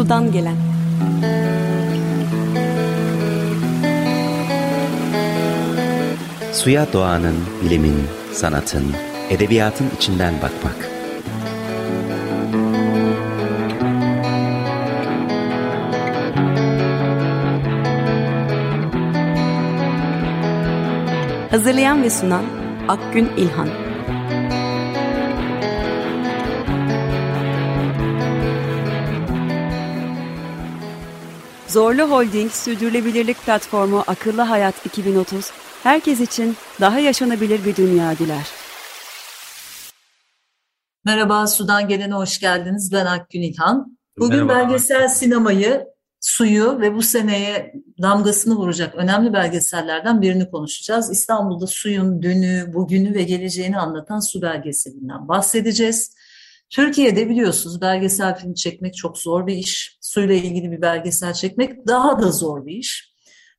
Sudan gelen. Suya doğanın, bilimin, sanatın, edebiyatın içinden bakmak. Hazırlayan ve sunan Akgün İlhan. Zorlu Holding Sürdürülebilirlik Platformu Akıllı Hayat 2030, herkes için daha yaşanabilir bir dünya diler. Merhaba, Sudan Gelen'e hoş geldiniz. Ben Akgün İlhan. Bugün Merhaba. belgesel sinemayı, suyu ve bu seneye damgasını vuracak önemli belgesellerden birini konuşacağız. İstanbul'da suyun dünü, bugünü ve geleceğini anlatan su belgeselinden bahsedeceğiz. Türkiye'de biliyorsunuz belgesel film çekmek çok zor bir iş. Suyla ilgili bir belgesel çekmek daha da zor bir iş.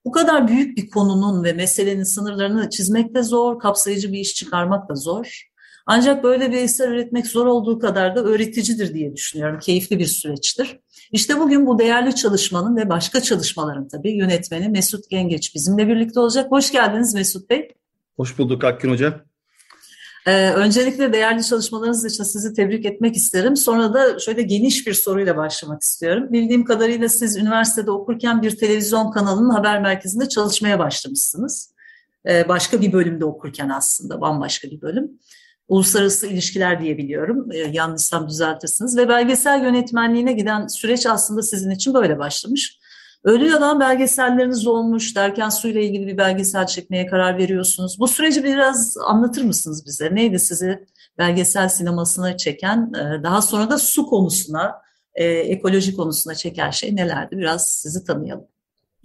Bu kadar büyük bir konunun ve meselenin sınırlarını çizmek de zor, kapsayıcı bir iş çıkarmak da zor. Ancak böyle bir eser üretmek zor olduğu kadar da öğreticidir diye düşünüyorum. Keyifli bir süreçtir. İşte bugün bu değerli çalışmanın ve başka çalışmaların tabii yönetmeni Mesut Gengeç bizimle birlikte olacak. Hoş geldiniz Mesut Bey. Hoş bulduk Akgün Hoca. Ee, öncelikle değerli çalışmalarınız için sizi tebrik etmek isterim. Sonra da şöyle geniş bir soruyla başlamak istiyorum. Bildiğim kadarıyla siz üniversitede okurken bir televizyon kanalının haber merkezinde çalışmaya başlamışsınız. Ee, başka bir bölümde okurken aslında bambaşka bir bölüm uluslararası ilişkiler diye biliyorum. E, yanlışsam düzeltirsiniz. Ve belgesel yönetmenliğine giden süreç aslında sizin için böyle başlamış. Ölü Yalan belgeselleriniz olmuş derken suyla ilgili bir belgesel çekmeye karar veriyorsunuz. Bu süreci biraz anlatır mısınız bize? Neydi sizi belgesel sinemasına çeken, e, daha sonra da su konusuna, e, ekoloji konusuna çeken şey nelerdi? Biraz sizi tanıyalım.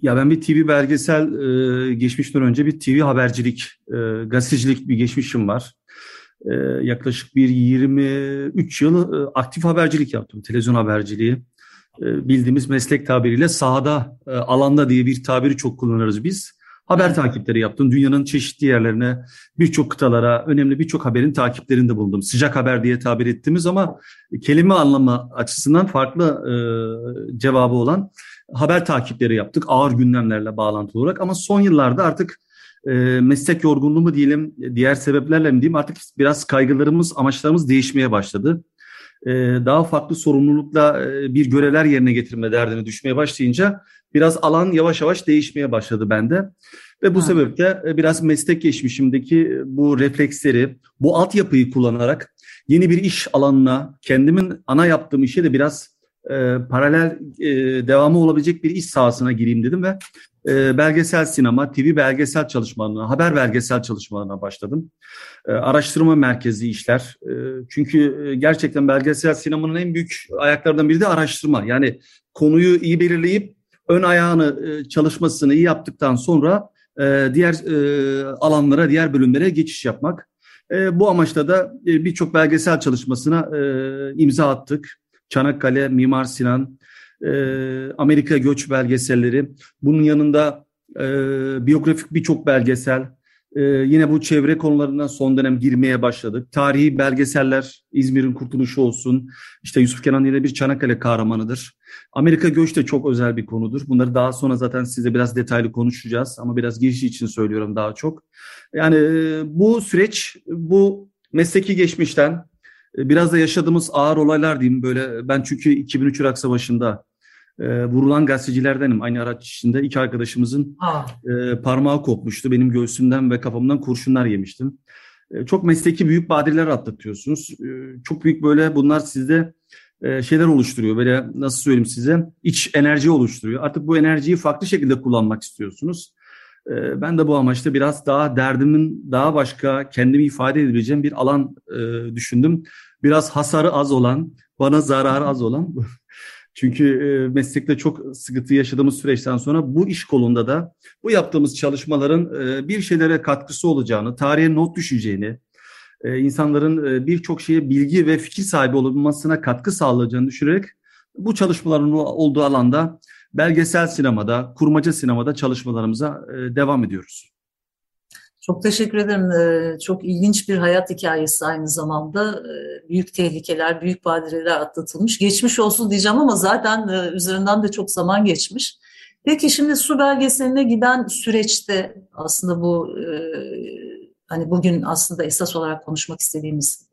Ya ben bir TV belgesel e, geçmişten önce bir TV habercilik, e, gazetecilik bir geçmişim var. Yaklaşık bir 23 yıl aktif habercilik yaptım. Televizyon haberciliği. Ee, bildiğimiz meslek tabiriyle sahada, e, alanda diye bir tabiri çok kullanırız biz. Haber takipleri yaptım. Dünyanın çeşitli yerlerine, birçok kıtalara, önemli birçok haberin takiplerinde bulundum. Sıcak haber diye tabir ettiğimiz ama kelime anlamı açısından farklı e, cevabı olan haber takipleri yaptık. Ağır gündemlerle bağlantılı olarak ama son yıllarda artık e, meslek yorgunluğu mu diyelim, diğer sebeplerle mi diyeyim artık biraz kaygılarımız, amaçlarımız değişmeye başladı. E, daha farklı sorumlulukla e, bir görevler yerine getirme derdine düşmeye başlayınca biraz alan yavaş yavaş değişmeye başladı bende. Ve bu ha. sebeple e, biraz meslek geçmişimdeki bu refleksleri, bu altyapıyı kullanarak yeni bir iş alanına, kendimin ana yaptığım işe de biraz e, paralel e, devamı olabilecek bir iş sahasına gireyim dedim ve e, belgesel sinema, TV belgesel çalışmalarına, haber belgesel çalışmalarına başladım. E, araştırma merkezi işler. E, çünkü e, gerçekten belgesel sinemanın en büyük ayaklarından biri de araştırma. Yani konuyu iyi belirleyip ön ayağını e, çalışmasını iyi yaptıktan sonra e, diğer e, alanlara, diğer bölümlere geçiş yapmak. E, bu amaçla da e, birçok belgesel çalışmasına e, imza attık. Çanakkale, Mimar Sinan, e, Amerika göç belgeselleri. Bunun yanında e, biyografik birçok belgesel. E, yine bu çevre konularından son dönem girmeye başladık. Tarihi belgeseller, İzmir'in kurtuluşu olsun. İşte Yusuf Kenan yine bir Çanakkale kahramanıdır. Amerika göç de çok özel bir konudur. Bunları daha sonra zaten size biraz detaylı konuşacağız. Ama biraz giriş için söylüyorum daha çok. Yani e, bu süreç, bu mesleki geçmişten, biraz da yaşadığımız ağır olaylar diyeyim böyle. Ben çünkü 2003 Irak Savaşı'nda e, vurulan gazetecilerdenim. Aynı araç içinde iki arkadaşımızın e, parmağı kopmuştu. Benim göğsümden ve kafamdan kurşunlar yemiştim. E, çok mesleki büyük badireler atlatıyorsunuz. E, çok büyük böyle bunlar sizde e, şeyler oluşturuyor. Böyle nasıl söyleyeyim size? iç enerji oluşturuyor. Artık bu enerjiyi farklı şekilde kullanmak istiyorsunuz. E, ben de bu amaçla biraz daha derdimin daha başka kendimi ifade edebileceğim bir alan e, düşündüm. Biraz hasarı az olan, bana zararı az olan Çünkü e, meslekte çok sıkıntı yaşadığımız süreçten sonra bu iş kolunda da bu yaptığımız çalışmaların e, bir şeylere katkısı olacağını, tarihe not düşeceğini, e, insanların birçok şeye bilgi ve fikir sahibi olmasına katkı sağlayacağını düşünerek bu çalışmaların olduğu alanda belgesel sinemada, kurmaca sinemada çalışmalarımıza devam ediyoruz. Çok teşekkür ederim. Ee, çok ilginç bir hayat hikayesi aynı zamanda. Ee, büyük tehlikeler, büyük badireler atlatılmış. Geçmiş olsun diyeceğim ama zaten e, üzerinden de çok zaman geçmiş. Peki şimdi su belgeseline giden süreçte aslında bu e, hani bugün aslında esas olarak konuşmak istediğimiz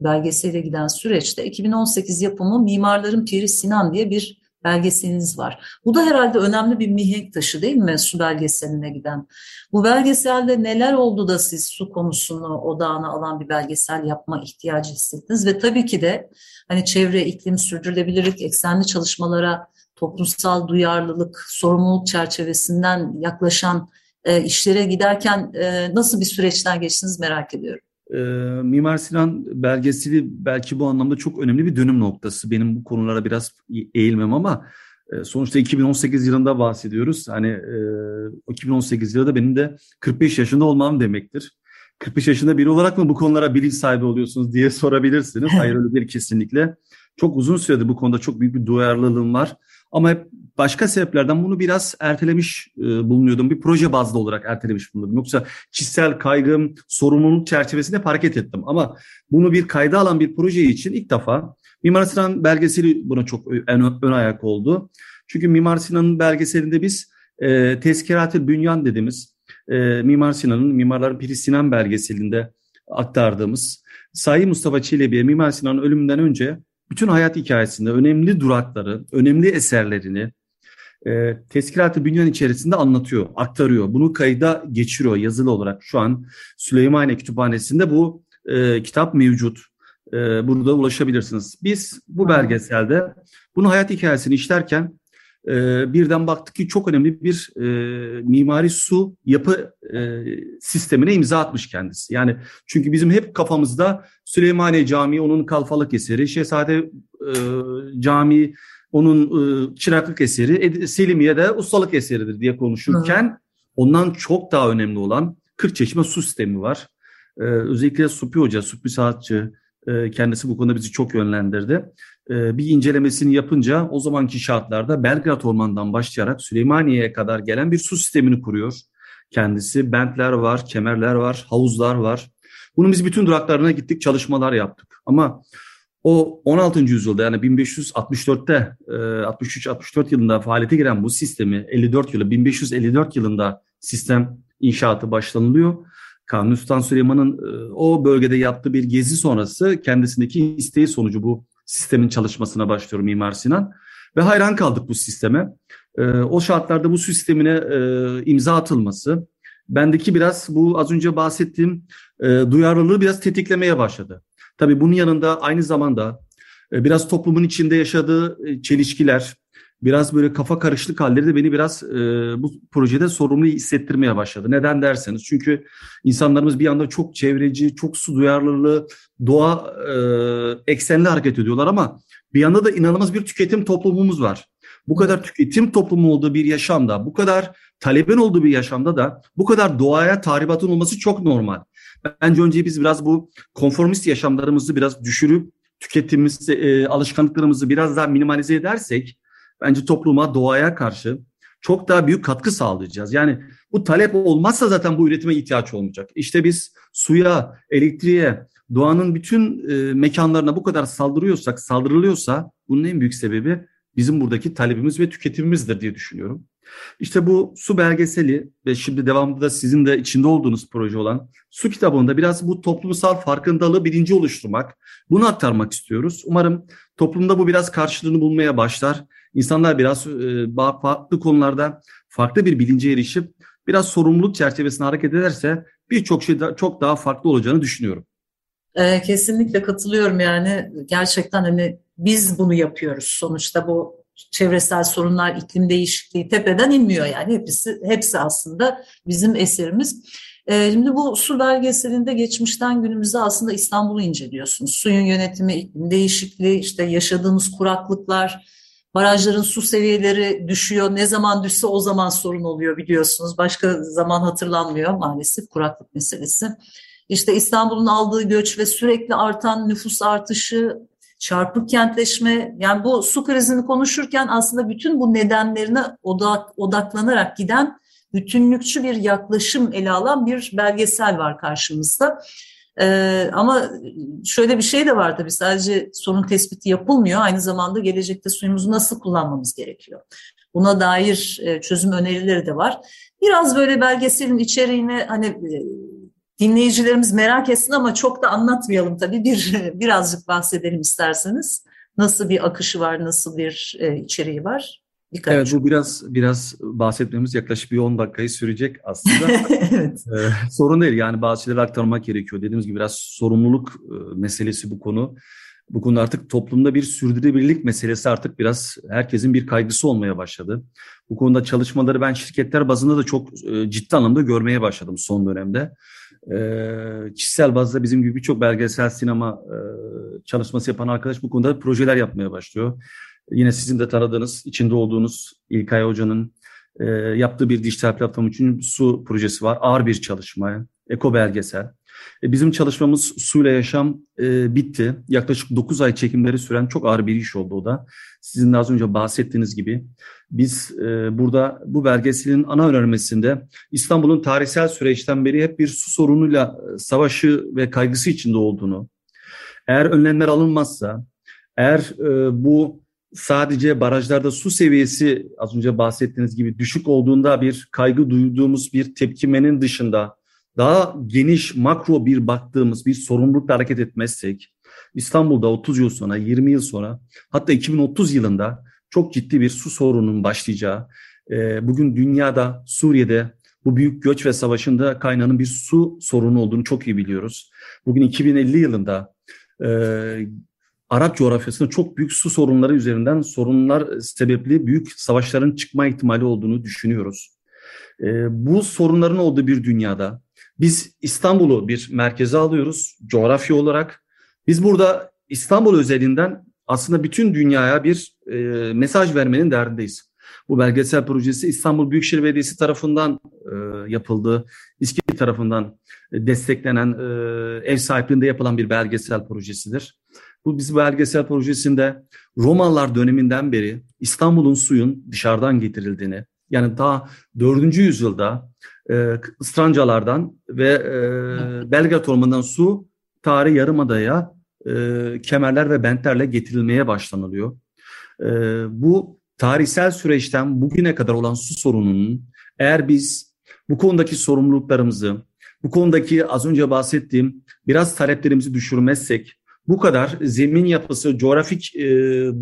belgesele giden süreçte 2018 yapımı Mimarların Piri Sinan diye bir belgeseliniz var. Bu da herhalde önemli bir mihenk taşı değil mi su belgeseline giden? Bu belgeselde neler oldu da siz su konusunu odağına alan bir belgesel yapma ihtiyacı hissettiniz? Ve tabii ki de hani çevre, iklim, sürdürülebilirlik eksenli çalışmalara toplumsal duyarlılık, sorumluluk çerçevesinden yaklaşan e, işlere giderken e, nasıl bir süreçten geçtiniz merak ediyorum. E, Mimar Sinan belgeseli belki bu anlamda çok önemli bir dönüm noktası. Benim bu konulara biraz eğilmem ama e, sonuçta 2018 yılında bahsediyoruz. Hani e, 2018 yılında benim de 45 yaşında olmam demektir. 45 yaşında biri olarak mı bu konulara bilinç sahibi oluyorsunuz diye sorabilirsiniz. Hayır öyle değil kesinlikle. Çok uzun süredir bu konuda çok büyük bir duyarlılığım var. Ama hep başka sebeplerden bunu biraz ertelemiş e, bulunuyordum. Bir proje bazlı olarak ertelemiş bulunuyordum. Yoksa kişisel kaygım, sorumluluk çerçevesinde hareket ettim. Ama bunu bir kayda alan bir proje için ilk defa Mimar Sinan belgeseli buna çok ön, ön ayak oldu. Çünkü Mimar Sinan'ın belgeselinde biz e, Tezkirat-ı Bünyan dediğimiz e, Mimar Sinan'ın Mimarların Piri Sinan belgeselinde aktardığımız Sayı Mustafa Çelebi'ye Mimar Sinan'ın ölümünden önce bütün hayat hikayesinde önemli durakları, önemli eserlerini e, Teskirat-ı Bünyan içerisinde anlatıyor, aktarıyor. Bunu kayda geçiriyor yazılı olarak. Şu an Süleymaniye Kütüphanesi'nde bu e, kitap mevcut. E, burada ulaşabilirsiniz. Biz bu belgeselde bunu hayat hikayesini işlerken e, birden baktık ki çok önemli bir e, mimari su yapı e, sistemine imza atmış kendisi. Yani çünkü bizim hep kafamızda Süleymaniye Camii onun kalfalık eseri, Şehzade e, Camii onun e, çıraklık eseri, Selimiye de ustalık eseridir diye konuşurken Hı. ondan çok daha önemli olan 40 çeşme su sistemi var. E, özellikle Supi Hoca, Supi Saatçı, e, kendisi bu konuda bizi çok yönlendirdi. E, bir incelemesini yapınca o zamanki şartlarda Belgrad Ormanı'ndan başlayarak Süleymaniye'ye kadar gelen bir su sistemini kuruyor. Kendisi bentler var, kemerler var, havuzlar var. Bunun biz bütün duraklarına gittik, çalışmalar yaptık. Ama o 16. yüzyılda yani 1564'te 63-64 yılında faaliyete giren bu sistemi 54 yılı 1554 yılında sistem inşaatı başlanılıyor. Kanuni Sultan Süleyman'ın e, o bölgede yaptığı bir gezi sonrası kendisindeki isteği sonucu bu sistemin çalışmasına başlıyor Mimar Sinan. Ve hayran kaldık bu sisteme. E, o şartlarda bu sistemine e, imza atılması, bendeki biraz bu az önce bahsettiğim duyarlılığı biraz tetiklemeye başladı. Tabii bunun yanında aynı zamanda biraz toplumun içinde yaşadığı çelişkiler, biraz böyle kafa karışık halleri de beni biraz e, bu projede sorumlu hissettirmeye başladı. Neden derseniz çünkü insanlarımız bir anda çok çevreci, çok su duyarlılığı, doğa e, eksenli hareket ediyorlar ama bir yanda da inanılmaz bir tüketim toplumumuz var. Bu kadar tüketim toplumu olduğu bir yaşamda, bu kadar talebin olduğu bir yaşamda da bu kadar doğaya tahribatın olması çok normal. Bence önce biz biraz bu konformist yaşamlarımızı biraz düşürüp tüketimimiz, e, alışkanlıklarımızı biraz daha minimalize edersek bence topluma, doğaya karşı çok daha büyük katkı sağlayacağız. Yani bu talep olmazsa zaten bu üretime ihtiyaç olmayacak. İşte biz suya, elektriğe, doğanın bütün e, mekanlarına bu kadar saldırıyorsak, saldırılıyorsa bunun en büyük sebebi bizim buradaki talebimiz ve tüketimimizdir diye düşünüyorum. İşte bu su belgeseli ve şimdi devamında da sizin de içinde olduğunuz proje olan su kitabında biraz bu toplumsal farkındalığı bilinci oluşturmak, bunu aktarmak istiyoruz. Umarım toplumda bu biraz karşılığını bulmaya başlar İnsanlar biraz e, farklı konularda farklı bir bilince erişip biraz sorumluluk çerçevesinde hareket ederse birçok şey da, çok daha farklı olacağını düşünüyorum. E, kesinlikle katılıyorum yani gerçekten hani biz bunu yapıyoruz sonuçta bu çevresel sorunlar, iklim değişikliği tepeden inmiyor yani hepsi hepsi aslında bizim eserimiz. E, şimdi bu su belgeselinde geçmişten günümüze aslında İstanbul'u inceliyorsunuz. Suyun yönetimi, iklim değişikliği, işte yaşadığımız kuraklıklar, Barajların su seviyeleri düşüyor. Ne zaman düşse o zaman sorun oluyor biliyorsunuz. Başka zaman hatırlanmıyor maalesef kuraklık meselesi. İşte İstanbul'un aldığı göç ve sürekli artan nüfus artışı, çarpık kentleşme yani bu su krizini konuşurken aslında bütün bu nedenlerine odak, odaklanarak giden bütünlükçü bir yaklaşım ele alan bir belgesel var karşımızda. Ee, ama şöyle bir şey de var tabii sadece sorun tespiti yapılmıyor. Aynı zamanda gelecekte suyumuzu nasıl kullanmamız gerekiyor. Buna dair e, çözüm önerileri de var. Biraz böyle belgeselin içeriğini hani e, dinleyicilerimiz merak etsin ama çok da anlatmayalım tabii. Bir birazcık bahsedelim isterseniz. Nasıl bir akışı var, nasıl bir e, içeriği var? Birkaç evet bu biraz biraz bahsetmemiz yaklaşık bir 10 dakikayı sürecek aslında. evet. Ee, sorun değil yani bazı şeyleri aktarmak gerekiyor. Dediğimiz gibi biraz sorumluluk e, meselesi bu konu. Bu konu artık toplumda bir sürdürülebilirlik meselesi artık biraz herkesin bir kaygısı olmaya başladı. Bu konuda çalışmaları ben şirketler bazında da çok e, ciddi anlamda görmeye başladım son dönemde. E, kişisel bazda bizim gibi birçok belgesel sinema e, çalışması yapan arkadaş bu konuda projeler yapmaya başlıyor. Yine sizin de tanıdığınız, içinde olduğunuz İlkay Hoca'nın yaptığı bir dijital platform için su projesi var. Ağır bir çalışma, eko belgesel. E, bizim çalışmamız suyla yaşam e, bitti. Yaklaşık 9 ay çekimleri süren çok ağır bir iş oldu o da. Sizin de az önce bahsettiğiniz gibi biz e, burada bu belgeselin ana önermesinde İstanbul'un tarihsel süreçten beri hep bir su sorunuyla e, savaşı ve kaygısı içinde olduğunu, eğer önlemler alınmazsa, eğer e, bu sadece barajlarda su seviyesi az önce bahsettiğiniz gibi düşük olduğunda bir kaygı duyduğumuz bir tepkimenin dışında daha geniş makro bir baktığımız bir sorumlulukla hareket etmezsek İstanbul'da 30 yıl sonra 20 yıl sonra hatta 2030 yılında çok ciddi bir su sorununun başlayacağı e, bugün dünyada Suriye'de bu büyük göç ve savaşında kaynağının bir su sorunu olduğunu çok iyi biliyoruz. Bugün 2050 yılında e, Arap coğrafyasında çok büyük su sorunları üzerinden sorunlar sebepli büyük savaşların çıkma ihtimali olduğunu düşünüyoruz. E, bu sorunların olduğu bir dünyada biz İstanbul'u bir merkeze alıyoruz coğrafya olarak. Biz burada İstanbul özelinden aslında bütün dünyaya bir e, mesaj vermenin derdindeyiz. Bu belgesel projesi İstanbul Büyükşehir Belediyesi tarafından e, yapıldı. İSKİ tarafından desteklenen e, ev sahipliğinde yapılan bir belgesel projesidir. Bu biz belgesel projesinde Romalılar döneminden beri İstanbul'un suyun dışarıdan getirildiğini, yani daha 4. yüzyılda e, Istrancalardan ve e, Belgrad Ormanı'ndan su tarih yarımadaya e, kemerler ve bentlerle getirilmeye başlanılıyor. E, bu tarihsel süreçten bugüne kadar olan su sorununun eğer biz bu konudaki sorumluluklarımızı, bu konudaki az önce bahsettiğim biraz taleplerimizi düşürmezsek, bu kadar zemin yapısı, coğrafik e,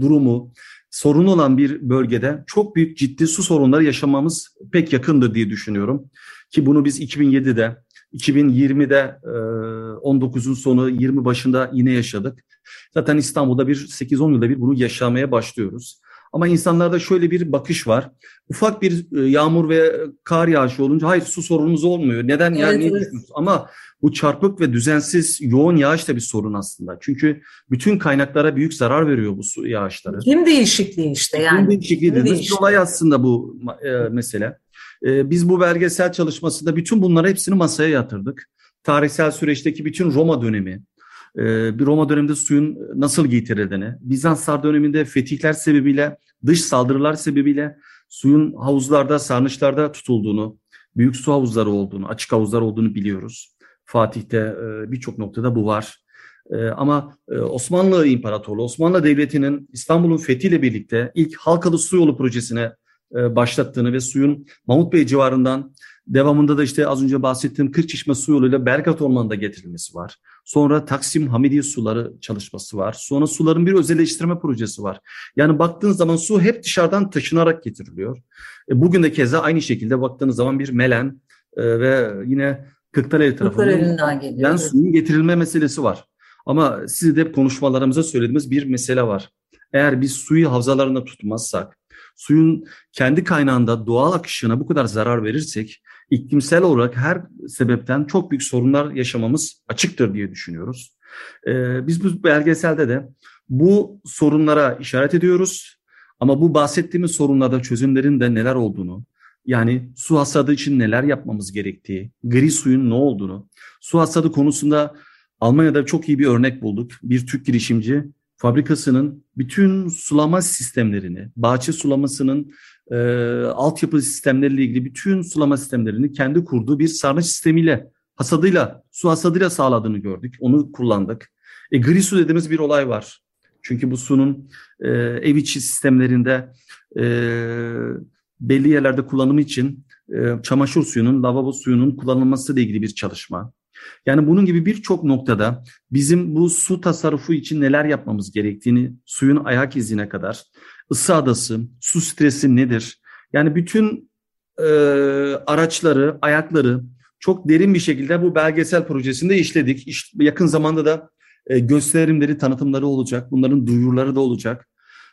durumu, sorun olan bir bölgede çok büyük ciddi su sorunları yaşamamız pek yakındır diye düşünüyorum. Ki bunu biz 2007'de, 2020'de 19'un sonu 20 başında yine yaşadık. Zaten İstanbul'da bir 8-10 yılda bir bunu yaşamaya başlıyoruz. Ama insanlarda şöyle bir bakış var. Ufak bir e, yağmur ve kar yağışı olunca hayır su sorunumuz olmuyor. Neden evet, yani evet. Ama bu çarpık ve düzensiz yoğun yağış da bir sorun aslında. Çünkü bütün kaynaklara büyük zarar veriyor bu su yağışları. İklim değişikliği işte yani. İklim değişikliği dediğimiz olay aslında bu e, mesele. E, biz bu belgesel çalışmasında bütün bunları hepsini masaya yatırdık. Tarihsel süreçteki bütün Roma dönemi, bir Roma döneminde suyun nasıl getirildiğini, Bizanslar döneminde fetihler sebebiyle, dış saldırılar sebebiyle suyun havuzlarda, sarnıçlarda tutulduğunu, büyük su havuzları olduğunu, açık havuzlar olduğunu biliyoruz. Fatih'te e, birçok noktada bu var. E, ama e, Osmanlı İmparatorluğu, Osmanlı Devleti'nin İstanbul'un fethiyle birlikte ilk halkalı su yolu projesine başlattığını ve suyun Mahmut Bey civarından devamında da işte az önce bahsettiğim Kırçeşme su yoluyla Bergat Ormanı'nda getirilmesi var. Sonra Taksim Hamidiye suları çalışması var. Sonra suların bir özelleştirme projesi var. Yani baktığınız zaman su hep dışarıdan taşınarak getiriliyor. bugün de keza aynı şekilde baktığınız zaman bir Melen ve yine Kırklareli tarafından suyun getirilme meselesi var. Ama siz de hep konuşmalarımıza söylediğimiz bir mesele var. Eğer biz suyu havzalarında tutmazsak, suyun kendi kaynağında doğal akışına bu kadar zarar verirsek, iklimsel olarak her sebepten çok büyük sorunlar yaşamamız açıktır diye düşünüyoruz. Ee, biz bu belgeselde de bu sorunlara işaret ediyoruz. Ama bu bahsettiğimiz sorunlarda çözümlerin de neler olduğunu, yani su hasadı için neler yapmamız gerektiği, gri suyun ne olduğunu, su hasadı konusunda Almanya'da çok iyi bir örnek bulduk. Bir Türk girişimci fabrikasının bütün sulama sistemlerini, bahçe sulamasının e, altyapı sistemleriyle ilgili bütün sulama sistemlerini kendi kurduğu bir sarnıç sistemiyle, hasadıyla, su hasadıyla sağladığını gördük. Onu kullandık. E, gri su dediğimiz bir olay var. Çünkü bu sunun e, ev içi sistemlerinde e, belli yerlerde kullanımı için e, çamaşır suyunun, lavabo suyunun kullanılması ile ilgili bir çalışma. Yani bunun gibi birçok noktada bizim bu su tasarrufu için neler yapmamız gerektiğini suyun ayak izine kadar, ısı adası, su stresi nedir? Yani bütün e, araçları, ayakları çok derin bir şekilde bu belgesel projesinde işledik. İşte yakın zamanda da e, gösterimleri, tanıtımları olacak. Bunların duyuruları da olacak.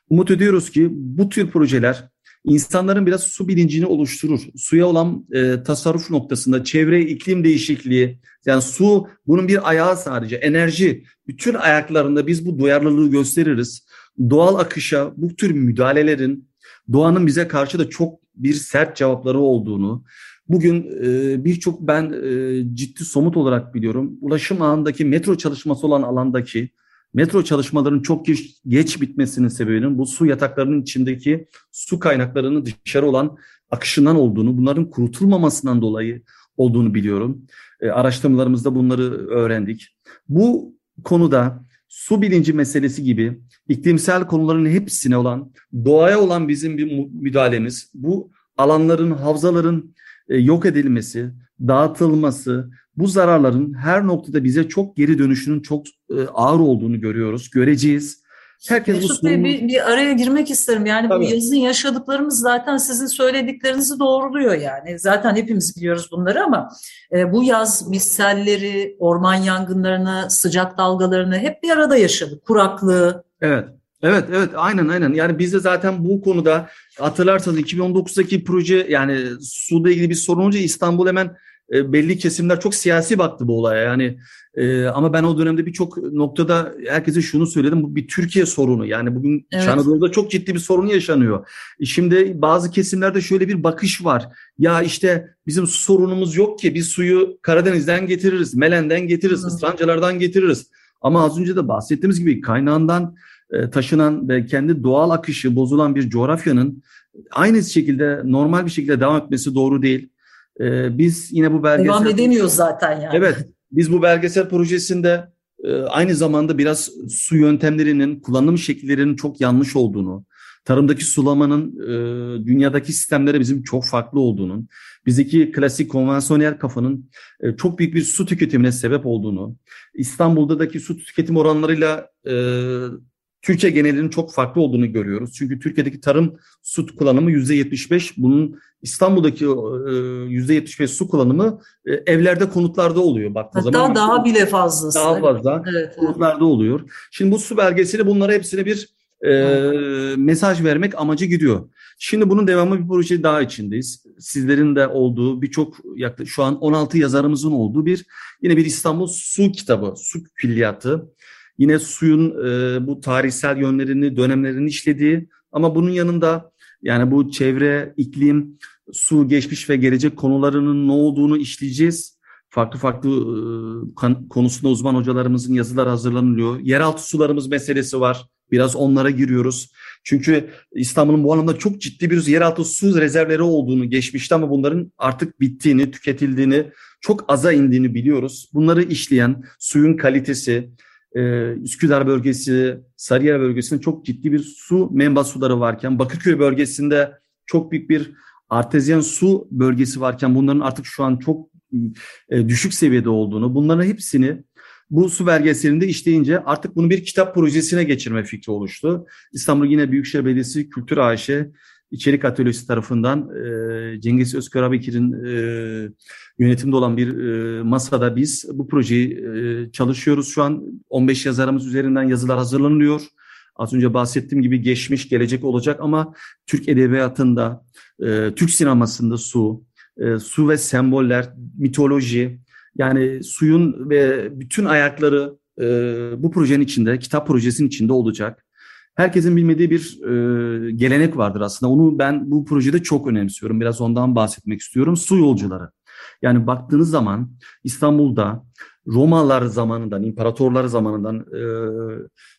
Umut ediyoruz ki bu tür projeler insanların biraz su bilincini oluşturur. Suya olan e, tasarruf noktasında çevre, iklim değişikliği, yani su bunun bir ayağı sadece, enerji. Bütün ayaklarında biz bu duyarlılığı gösteririz. Doğal akışa bu tür müdahalelerin doğanın bize karşı da çok bir sert cevapları olduğunu, bugün e, birçok ben e, ciddi somut olarak biliyorum. Ulaşım ağındaki metro çalışması olan alandaki metro çalışmalarının çok geç, geç bitmesinin sebebinin bu su yataklarının içindeki su kaynaklarının dışarı olan akışından olduğunu, bunların kurutulmamasından dolayı olduğunu biliyorum. E, araştırmalarımızda bunları öğrendik. Bu konuda su bilinci meselesi gibi iklimsel konuların hepsine olan, doğaya olan bizim bir müdahalemiz, bu alanların, havzaların e, yok edilmesi, dağıtılması, bu zararların her noktada bize çok geri dönüşünün çok e, ağır olduğunu görüyoruz, göreceğiz. Herkes Mesut bu Bey bir, bir araya girmek isterim. Yani Tabii. bu yazın yaşadıklarımız zaten sizin söylediklerinizi doğruluyor yani. Zaten hepimiz biliyoruz bunları ama e, bu yaz biz selleri, orman yangınlarını, sıcak dalgalarını hep bir arada yaşadık. Kuraklığı. Evet. Evet evet aynen aynen yani biz de zaten bu konuda hatırlarsanız 2019'daki proje yani suda ilgili bir sorun olunca İstanbul hemen e, belli kesimler çok siyasi baktı bu olaya. Yani e, ama ben o dönemde birçok noktada herkese şunu söyledim. Bu bir Türkiye sorunu. Yani bugün evet. Anadolu'da çok ciddi bir sorun yaşanıyor. E, şimdi bazı kesimlerde şöyle bir bakış var. Ya işte bizim sorunumuz yok ki biz suyu Karadeniz'den getiririz, Melen'den getiririz, Hı. Islancalardan getiririz. Ama az önce de bahsettiğimiz gibi kaynağından e, taşınan ve kendi doğal akışı bozulan bir coğrafyanın aynı şekilde normal bir şekilde devam etmesi doğru değil. E, biz yine bu belgesel... Devam edemiyoruz zaten yani. Evet, biz bu belgesel projesinde e, aynı zamanda biraz su yöntemlerinin, kullanım şekillerinin çok yanlış olduğunu, tarımdaki sulamanın dünyadaki sistemlere bizim çok farklı olduğunun, bizdeki klasik konvansiyonel kafanın çok büyük bir su tüketimine sebep olduğunu, İstanbul'daki su tüketim oranlarıyla Türkiye genelinin çok farklı olduğunu görüyoruz. Çünkü Türkiye'deki tarım su kullanımı yüzde 75. Bunun İstanbul'daki e, yüzde 75 su kullanımı e, evlerde konutlarda oluyor baktığı Hatta zaman. daha bile fazlası. Daha fazla evet, konutlarda evet. oluyor. Şimdi bu su belgesiyle bunlara hepsine bir e, mesaj vermek amacı gidiyor. Şimdi bunun devamı bir proje daha içindeyiz. Sizlerin de olduğu birçok şu an 16 yazarımızın olduğu bir yine bir İstanbul Su kitabı, su külliyatı. Yine suyun e, bu tarihsel yönlerini, dönemlerini işlediği ama bunun yanında yani bu çevre, iklim, su, geçmiş ve gelecek konularının ne olduğunu işleyeceğiz. Farklı farklı e, konusunda uzman hocalarımızın yazılar hazırlanılıyor. Yeraltı sularımız meselesi var. Biraz onlara giriyoruz. Çünkü İstanbul'un bu anlamda çok ciddi bir yeraltı su rezervleri olduğunu geçmişte ama bunların artık bittiğini, tüketildiğini, çok aza indiğini biliyoruz. Bunları işleyen suyun kalitesi, e, Üsküdar bölgesi, Sarıyer bölgesinde çok ciddi bir su menba suları varken, Bakırköy bölgesinde çok büyük bir artezyen su bölgesi varken bunların artık şu an çok e, düşük seviyede olduğunu, bunların hepsini bu su belgeselinde işleyince artık bunu bir kitap projesine geçirme fikri oluştu. İstanbul yine Büyükşehir Belediyesi Kültür AŞ İçerik Atölyesi tarafından e, Cengiz Özkarabekir'in e, yönetimde olan bir e, masada biz bu projeyi e, çalışıyoruz. Şu an 15 yazarımız üzerinden yazılar hazırlanıyor. Az önce bahsettiğim gibi geçmiş, gelecek olacak ama Türk edebiyatında, e, Türk sinemasında su, e, su ve semboller, mitoloji, yani suyun ve bütün ayakları e, bu projenin içinde, kitap projesinin içinde olacak herkesin bilmediği bir e, gelenek vardır aslında. Onu ben bu projede çok önemsiyorum. Biraz ondan bahsetmek istiyorum. Su yolcuları. Yani baktığınız zaman İstanbul'da Romalılar zamanından, imparatorlar zamanından, e,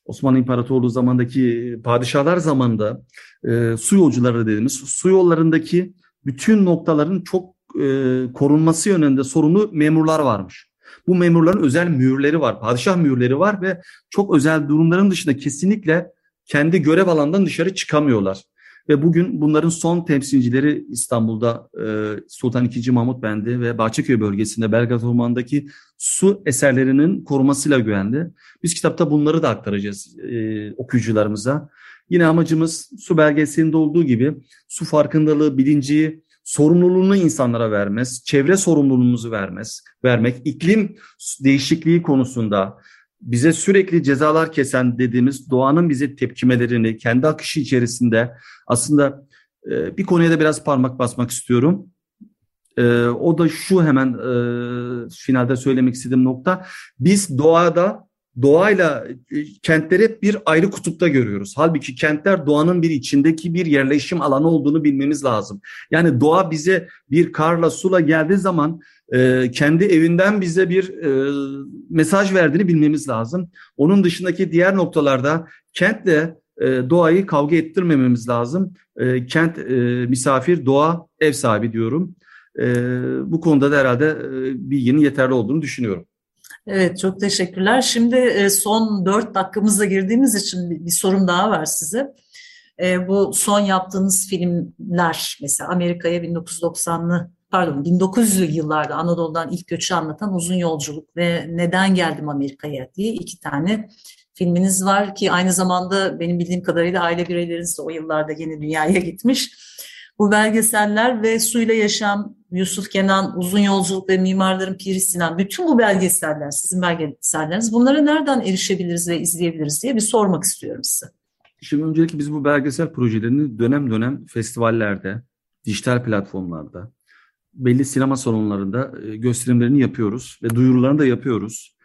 Osmanlı İmparatorluğu zamandaki padişahlar zamanında e, su yolcuları dediğimiz su yollarındaki bütün noktaların çok e, korunması yönünde sorumlu memurlar varmış. Bu memurların özel mühürleri var, padişah mühürleri var ve çok özel durumların dışında kesinlikle kendi görev alanından dışarı çıkamıyorlar. Ve bugün bunların son temsilcileri İstanbul'da e, Sultan II. Mahmut Bendi ve Bahçeköy bölgesinde Belgrad Ormanı'ndaki su eserlerinin korumasıyla güvendi. Biz kitapta bunları da aktaracağız e, okuyucularımıza. Yine amacımız su belgeselinde olduğu gibi su farkındalığı, bilinci, sorumluluğunu insanlara vermez, çevre sorumluluğumuzu vermez, vermek, iklim değişikliği konusunda bize sürekli cezalar kesen dediğimiz doğanın bize tepkimelerini kendi akışı içerisinde aslında e, bir konuya da biraz parmak basmak istiyorum. E, o da şu hemen e, finalde söylemek istediğim nokta. Biz doğada doğayla e, kentleri bir ayrı kutupta görüyoruz. Halbuki kentler doğanın bir içindeki bir yerleşim alanı olduğunu bilmemiz lazım. Yani doğa bize bir karla sula geldiği zaman e, kendi evinden bize bir e, mesaj verdiğini bilmemiz lazım. Onun dışındaki diğer noktalarda kentle doğayı kavga ettirmememiz lazım. Kent misafir, doğa ev sahibi diyorum. Bu konuda da herhalde bilginin yeterli olduğunu düşünüyorum. Evet çok teşekkürler. Şimdi e, son dört dakikamızda girdiğimiz için bir sorum daha var size. E, bu son yaptığınız filmler mesela Amerika'ya 1990'lı pardon 1900'lü yıllarda Anadolu'dan ilk göçü anlatan Uzun Yolculuk ve Neden Geldim Amerika'ya diye iki tane filminiz var ki aynı zamanda benim bildiğim kadarıyla aile bireyleriniz de o yıllarda yeni dünyaya gitmiş. Bu belgeseller ve Suyla Yaşam, Yusuf Kenan, Uzun Yolculuk ve Mimarların Piri Sinan, bütün bu belgeseller, sizin belgeselleriniz, bunlara nereden erişebiliriz ve izleyebiliriz diye bir sormak istiyorum size. Şimdi öncelikle biz bu belgesel projelerini dönem dönem festivallerde, dijital platformlarda, belli sinema salonlarında e, gösterimlerini yapıyoruz ve duyurularını da yapıyoruz.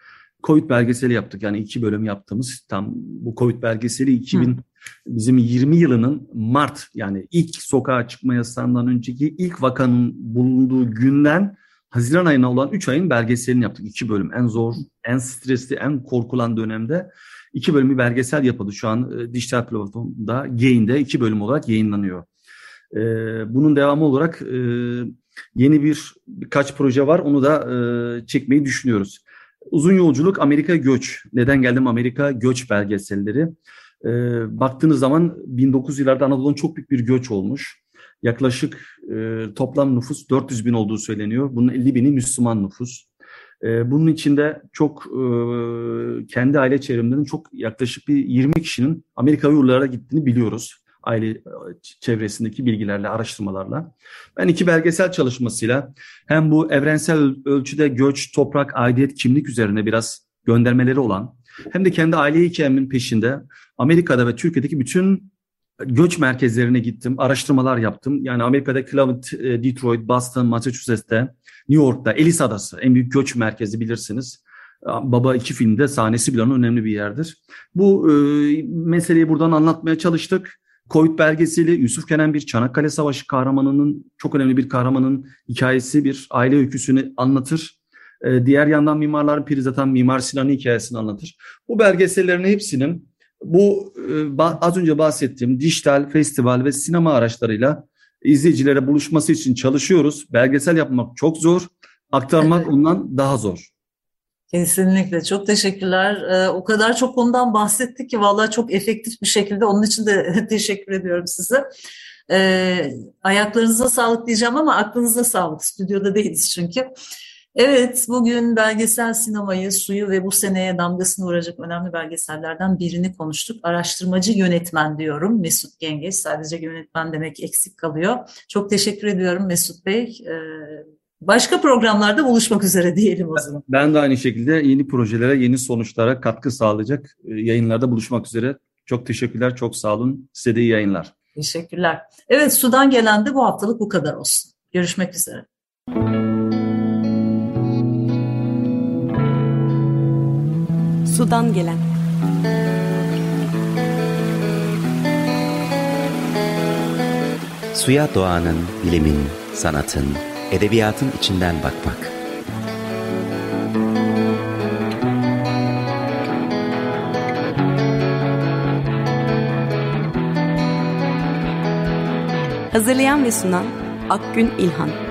Covid belgeseli yaptık. Yani iki bölüm yaptığımız tam bu Covid belgeseli 2000 Hı. Bizim 20 yılının Mart yani ilk sokağa çıkma yasağından önceki ilk vakanın bulunduğu günden Haziran ayına olan 3 ayın belgeselini yaptık. iki bölüm. En zor, en stresli, en korkulan dönemde iki bölüm bir belgesel yapıldı. Şu an e, dijital platformda Gain'de iki bölüm olarak yayınlanıyor. E, bunun devamı olarak e, yeni bir birkaç proje var. Onu da e, çekmeyi düşünüyoruz. Uzun yolculuk Amerika göç. Neden geldim Amerika göç belgeselleri. E, baktığınız zaman 1900'lerde Anadolu'nun çok büyük bir göç olmuş. Yaklaşık e, toplam nüfus 400 bin olduğu söyleniyor. Bunun 50 bini Müslüman nüfus. E, bunun içinde çok e, kendi aile çevremlerinin çok yaklaşık bir 20 kişinin Amerika yurtlarına gittiğini biliyoruz aile çevresindeki bilgilerle, araştırmalarla. Ben iki belgesel çalışmasıyla hem bu evrensel ölçüde göç, toprak, aidiyet, kimlik üzerine biraz göndermeleri olan hem de kendi aile hikayemin peşinde Amerika'da ve Türkiye'deki bütün göç merkezlerine gittim, araştırmalar yaptım. Yani Amerika'da Cleveland, e, Detroit, Boston, Massachusetts'te, New York'ta, Ellis Adası en büyük göç merkezi bilirsiniz. Baba iki filmde sahnesi bile önemli bir yerdir. Bu e, meseleyi buradan anlatmaya çalıştık. Covid belgeseli Yusuf Kenan bir Çanakkale Savaşı kahramanının çok önemli bir kahramanın hikayesi bir aile öyküsünü anlatır. Ee, diğer yandan mimarların piri zaten Mimar Sinan'ın hikayesini anlatır. Bu belgesellerin hepsinin bu e, az önce bahsettiğim dijital, festival ve sinema araçlarıyla izleyicilere buluşması için çalışıyoruz. Belgesel yapmak çok zor, aktarmak evet. ondan daha zor. Kesinlikle çok teşekkürler. Ee, o kadar çok konudan bahsettik ki vallahi çok efektif bir şekilde onun için de teşekkür ediyorum size. Ayaklarınıza sağlık diyeceğim ama aklınıza sağlık. Stüdyoda değiliz çünkü. Evet, bugün belgesel sinemayı, suyu ve bu seneye damgasını vuracak önemli belgesellerden birini konuştuk. Araştırmacı yönetmen diyorum Mesut Gengeç. Sadece yönetmen demek eksik kalıyor. Çok teşekkür ediyorum Mesut Bey. Ee, Başka programlarda buluşmak üzere diyelim o zaman. Ben de aynı şekilde yeni projelere, yeni sonuçlara katkı sağlayacak e, yayınlarda buluşmak üzere. Çok teşekkürler, çok sağ olun. Size de iyi yayınlar. Teşekkürler. Evet, Sudan gelen de bu haftalık bu kadar olsun. Görüşmek üzere. Sudan gelen. Suya doğanın, bilimin, sanatın, edebiyatın içinden bakmak. Hazırlayan ve sunan Akgün İlhan.